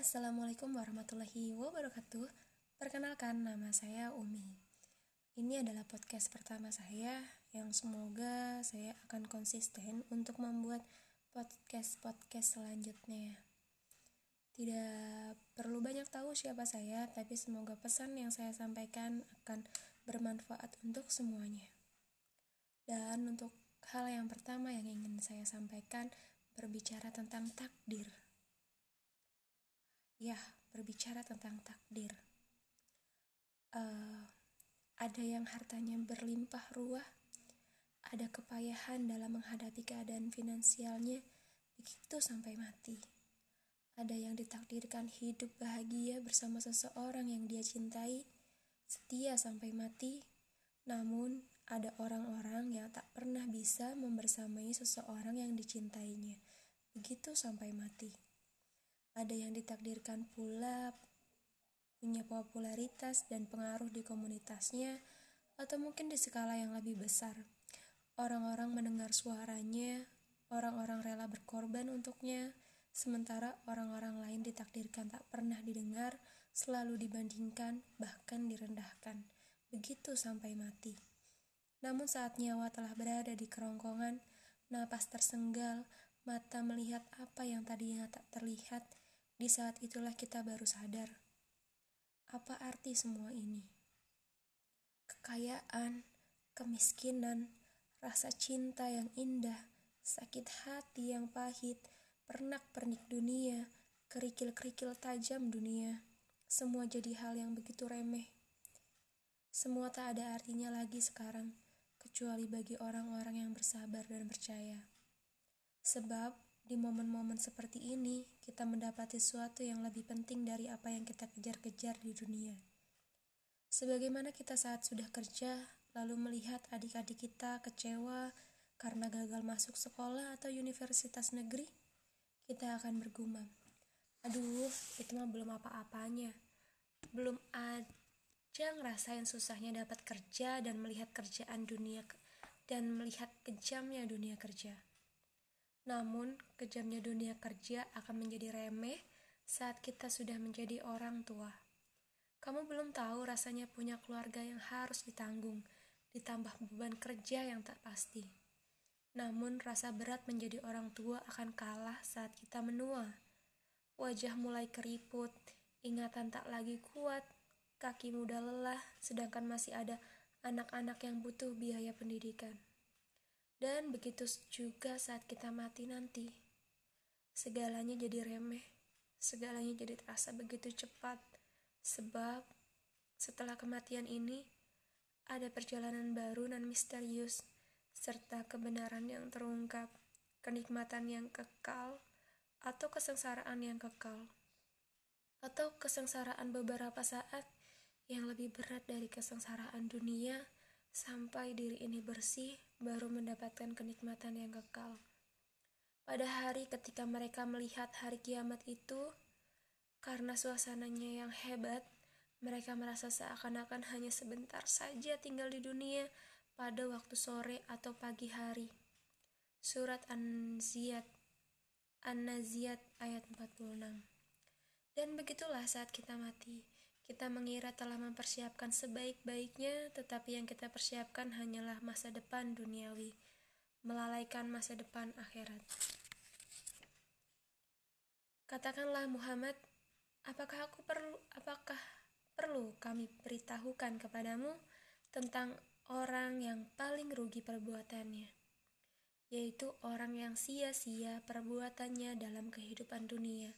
Assalamualaikum warahmatullahi wabarakatuh. Perkenalkan, nama saya Umi. Ini adalah podcast pertama saya yang semoga saya akan konsisten untuk membuat podcast-podcast selanjutnya. Tidak perlu banyak tahu siapa saya, tapi semoga pesan yang saya sampaikan akan bermanfaat untuk semuanya. Dan untuk hal yang pertama yang ingin saya sampaikan, berbicara tentang takdir. Ya, berbicara tentang takdir. Uh, ada yang hartanya berlimpah ruah, ada kepayahan dalam menghadapi keadaan finansialnya, begitu sampai mati. Ada yang ditakdirkan hidup bahagia bersama seseorang yang dia cintai, setia sampai mati. Namun, ada orang-orang yang tak pernah bisa membersamai seseorang yang dicintainya, begitu sampai mati. Ada yang ditakdirkan pula punya popularitas dan pengaruh di komunitasnya, atau mungkin di skala yang lebih besar. Orang-orang mendengar suaranya, orang-orang rela berkorban untuknya, sementara orang-orang lain ditakdirkan tak pernah didengar, selalu dibandingkan, bahkan direndahkan. Begitu sampai mati. Namun saat nyawa telah berada di kerongkongan, napas tersenggal, mata melihat apa yang tadinya tak terlihat, di saat itulah kita baru sadar apa arti semua ini? Kekayaan, kemiskinan, rasa cinta yang indah, sakit hati yang pahit, pernak-pernik dunia, kerikil-kerikil tajam dunia, semua jadi hal yang begitu remeh. Semua tak ada artinya lagi sekarang, kecuali bagi orang-orang yang bersabar dan percaya. Sebab di momen-momen seperti ini, kita mendapati sesuatu yang lebih penting dari apa yang kita kejar-kejar di dunia. Sebagaimana kita saat sudah kerja, lalu melihat adik-adik kita kecewa karena gagal masuk sekolah atau universitas negeri, kita akan bergumam. Aduh, itu mah belum apa-apanya. Belum aja ngerasain susahnya dapat kerja dan melihat kerjaan dunia dan melihat kejamnya dunia kerja. Namun, kejamnya dunia kerja akan menjadi remeh saat kita sudah menjadi orang tua. Kamu belum tahu rasanya punya keluarga yang harus ditanggung, ditambah beban kerja yang tak pasti. Namun, rasa berat menjadi orang tua akan kalah saat kita menua. Wajah mulai keriput, ingatan tak lagi kuat, kaki muda lelah, sedangkan masih ada anak-anak yang butuh biaya pendidikan. Dan begitu juga saat kita mati nanti. Segalanya jadi remeh, segalanya jadi terasa begitu cepat, sebab setelah kematian ini ada perjalanan baru dan misterius, serta kebenaran yang terungkap, kenikmatan yang kekal, atau kesengsaraan yang kekal, atau kesengsaraan beberapa saat yang lebih berat dari kesengsaraan dunia sampai diri ini bersih baru mendapatkan kenikmatan yang kekal. Pada hari ketika mereka melihat hari kiamat itu, karena suasananya yang hebat, mereka merasa seakan-akan hanya sebentar saja tinggal di dunia pada waktu sore atau pagi hari. Surat An-Ziyad An-Naziyat ayat 46 Dan begitulah saat kita mati. Kita mengira telah mempersiapkan sebaik-baiknya, tetapi yang kita persiapkan hanyalah masa depan duniawi, melalaikan masa depan akhirat. Katakanlah Muhammad, apakah aku perlu apakah perlu kami beritahukan kepadamu tentang orang yang paling rugi perbuatannya, yaitu orang yang sia-sia perbuatannya dalam kehidupan dunia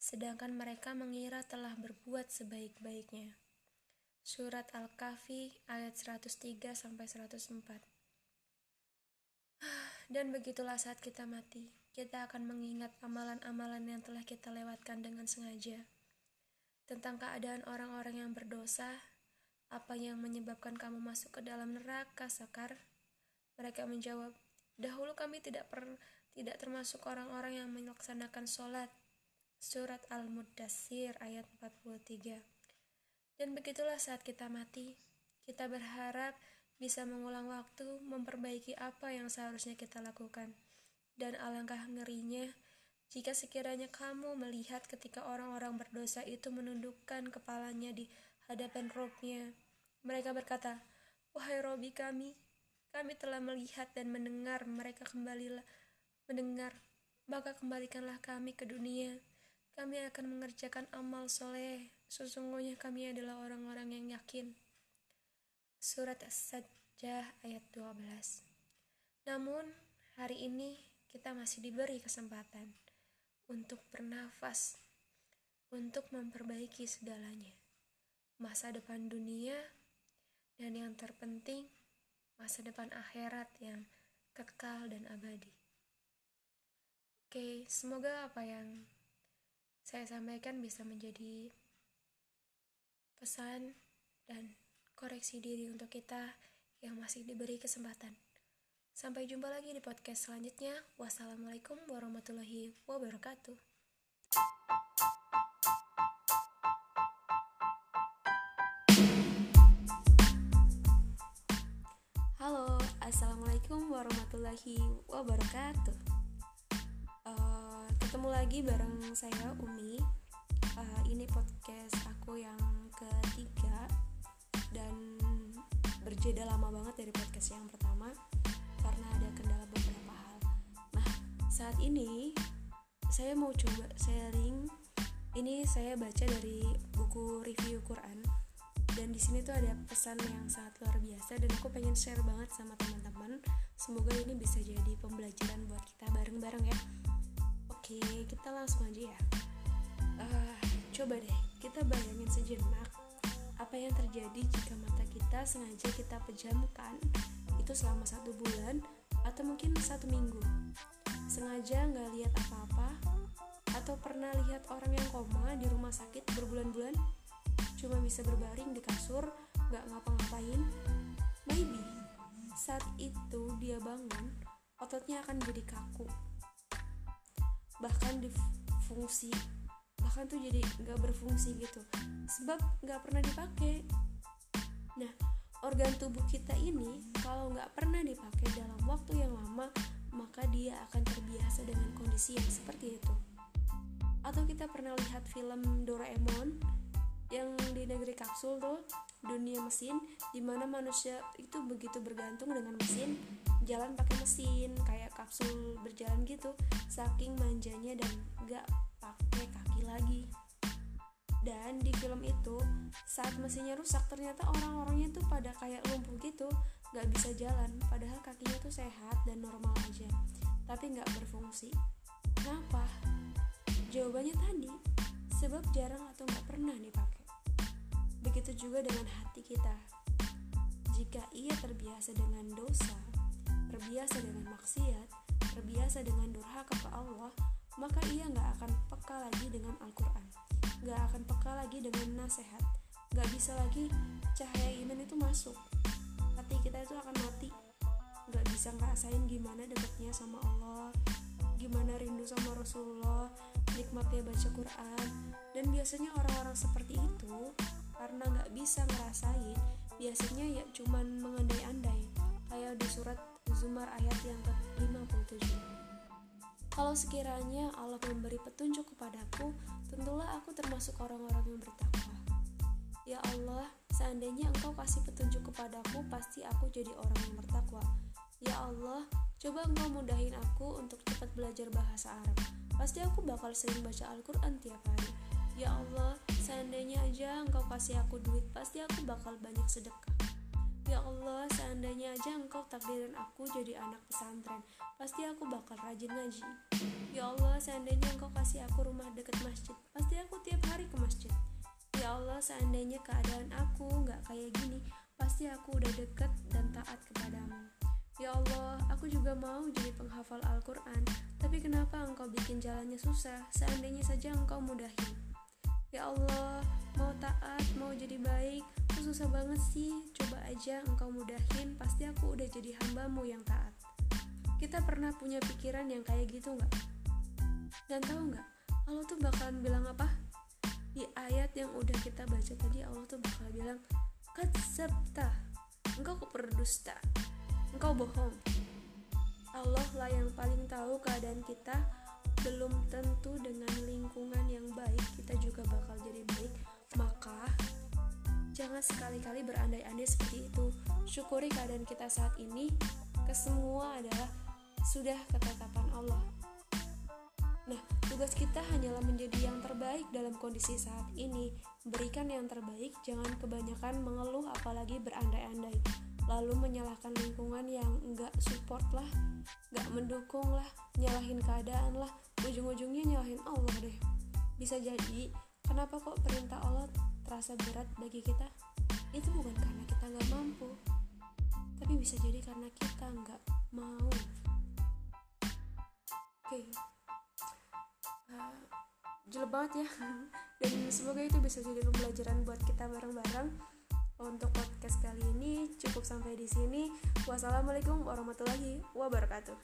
sedangkan mereka mengira telah berbuat sebaik-baiknya. Surat Al-Kahfi ayat 103 sampai 104. Dan begitulah saat kita mati, kita akan mengingat amalan-amalan yang telah kita lewatkan dengan sengaja. Tentang keadaan orang-orang yang berdosa, apa yang menyebabkan kamu masuk ke dalam neraka sakar? Mereka menjawab, dahulu kami tidak per, tidak termasuk orang-orang yang melaksanakan sholat Surat Al-Muddassir ayat 43 Dan begitulah saat kita mati, kita berharap bisa mengulang waktu, memperbaiki apa yang seharusnya kita lakukan. Dan alangkah ngerinya Jika sekiranya kamu melihat ketika orang-orang berdosa itu menundukkan kepalanya di hadapan robnya, mereka berkata, Wahai Robi kami, kami telah melihat dan mendengar mereka kembalilah mendengar, maka kembalikanlah kami ke dunia. Kami akan mengerjakan amal soleh. Sesungguhnya kami adalah orang-orang yang yakin. Surat As-Sajdah ayat 12 Namun, hari ini kita masih diberi kesempatan untuk bernafas, untuk memperbaiki segalanya. Masa depan dunia, dan yang terpenting, masa depan akhirat yang kekal dan abadi. Oke, semoga apa yang saya sampaikan bisa menjadi pesan dan koreksi diri untuk kita yang masih diberi kesempatan. Sampai jumpa lagi di podcast selanjutnya. Wassalamualaikum warahmatullahi wabarakatuh. Halo, assalamualaikum warahmatullahi wabarakatuh. Uh, ketemu lagi bareng saya Umi. Uh, ini podcast aku yang ketiga dan berjeda lama banget dari podcast yang pertama karena ada kendala beberapa hal. Nah, saat ini saya mau coba sharing. Ini saya baca dari buku review Quran dan di sini tuh ada pesan yang sangat luar biasa dan aku pengen share banget sama teman-teman. Semoga ini bisa jadi pembelajaran buat kita bareng-bareng ya. Oke, kita langsung aja ya. Uh, coba deh kita bayangin sejenak apa yang terjadi jika mata kita sengaja kita pejamkan itu selama satu bulan atau mungkin satu minggu. Sengaja nggak lihat apa-apa atau pernah lihat orang yang koma di rumah sakit berbulan-bulan? Cuma bisa berbaring di kasur nggak ngapa-ngapain? Maybe saat itu dia bangun ototnya akan jadi kaku bahkan di fungsi bahkan tuh jadi nggak berfungsi gitu. Sebab nggak pernah dipakai. Nah organ tubuh kita ini kalau nggak pernah dipakai dalam waktu yang lama maka dia akan terbiasa dengan kondisi yang seperti itu. Atau kita pernah lihat film Doraemon yang di negeri kapsul tuh dunia mesin di mana manusia itu begitu bergantung dengan mesin jalan pakai mesin kayak kapsul berjalan gitu saking manjanya dan gak pakai kaki lagi. Dan di film itu saat mesinnya rusak ternyata orang-orangnya tuh pada kayak lumpuh gitu gak bisa jalan padahal kakinya tuh sehat dan normal aja tapi gak berfungsi. Kenapa? Jawabannya tadi sebab jarang atau gak pernah dipakai. Begitu juga dengan hati kita. Jika ia terbiasa dengan dosa terbiasa dengan maksiat terbiasa dengan durhaka ke Allah maka ia gak akan peka lagi dengan Al-Quran. Gak akan peka lagi dengan nasihat. Gak bisa lagi cahaya iman itu masuk. Hati kita itu akan mati. Gak bisa ngerasain gimana dekatnya sama Allah gimana rindu sama Rasulullah nikmatnya baca Quran. Dan biasanya orang-orang seperti itu karena gak bisa ngerasain biasanya ya cuman mengandai-andai. Kayak di surat Zumar ayat yang ke-57 kalau sekiranya Allah memberi petunjuk kepadaku tentulah aku termasuk orang-orang yang bertakwa. Ya Allah, seandainya Engkau kasih petunjuk kepadaku, pasti aku jadi orang yang bertakwa. Ya Allah, coba Engkau mudahin aku untuk cepat belajar bahasa Arab. Pasti aku bakal sering baca Al-Quran tiap hari. Ya Allah, seandainya aja Engkau kasih aku duit, pasti aku bakal banyak sedekah. Ya Allah, seandainya aja Engkau takdirin aku jadi anak pesantren, pasti aku bakal rajin ngaji. Ya Allah, seandainya Engkau kasih aku rumah dekat masjid, pasti aku tiap hari ke masjid. Ya Allah, seandainya keadaan aku nggak kayak gini, pasti aku udah deket dan taat kepadamu. Ya Allah, aku juga mau jadi penghafal Al-Quran, tapi kenapa Engkau bikin jalannya susah, seandainya saja Engkau mudahin. Ya Allah, mau taat, mau jadi baik, itu susah banget sih, coba aja Engkau mudahin, pasti aku udah jadi hambamu yang taat. Kita pernah punya pikiran yang kayak gitu nggak? Dan tahu nggak, Allah tuh bakalan bilang apa? Di ayat yang udah kita baca tadi Allah tuh bakal bilang, Katsabta, engkau berdusta, engkau bohong. Allah lah yang paling tahu keadaan kita, belum tentu dengan kita juga bakal jadi baik maka jangan sekali-kali berandai-andai seperti itu syukuri keadaan kita saat ini kesemua adalah sudah ketetapan Allah Nah, tugas kita hanyalah menjadi yang terbaik dalam kondisi saat ini. Berikan yang terbaik, jangan kebanyakan mengeluh apalagi berandai-andai. Lalu menyalahkan lingkungan yang enggak support lah, enggak mendukung lah, nyalahin keadaan lah, ujung-ujungnya nyalahin Allah deh. Bisa jadi, kenapa kok perintah Allah terasa berat bagi kita? Itu bukan karena kita nggak mampu, tapi bisa jadi karena kita nggak mau. Oke. Okay jelek banget ya dan semoga itu bisa jadi pembelajaran buat kita bareng-bareng untuk podcast kali ini cukup sampai di sini wassalamualaikum warahmatullahi wabarakatuh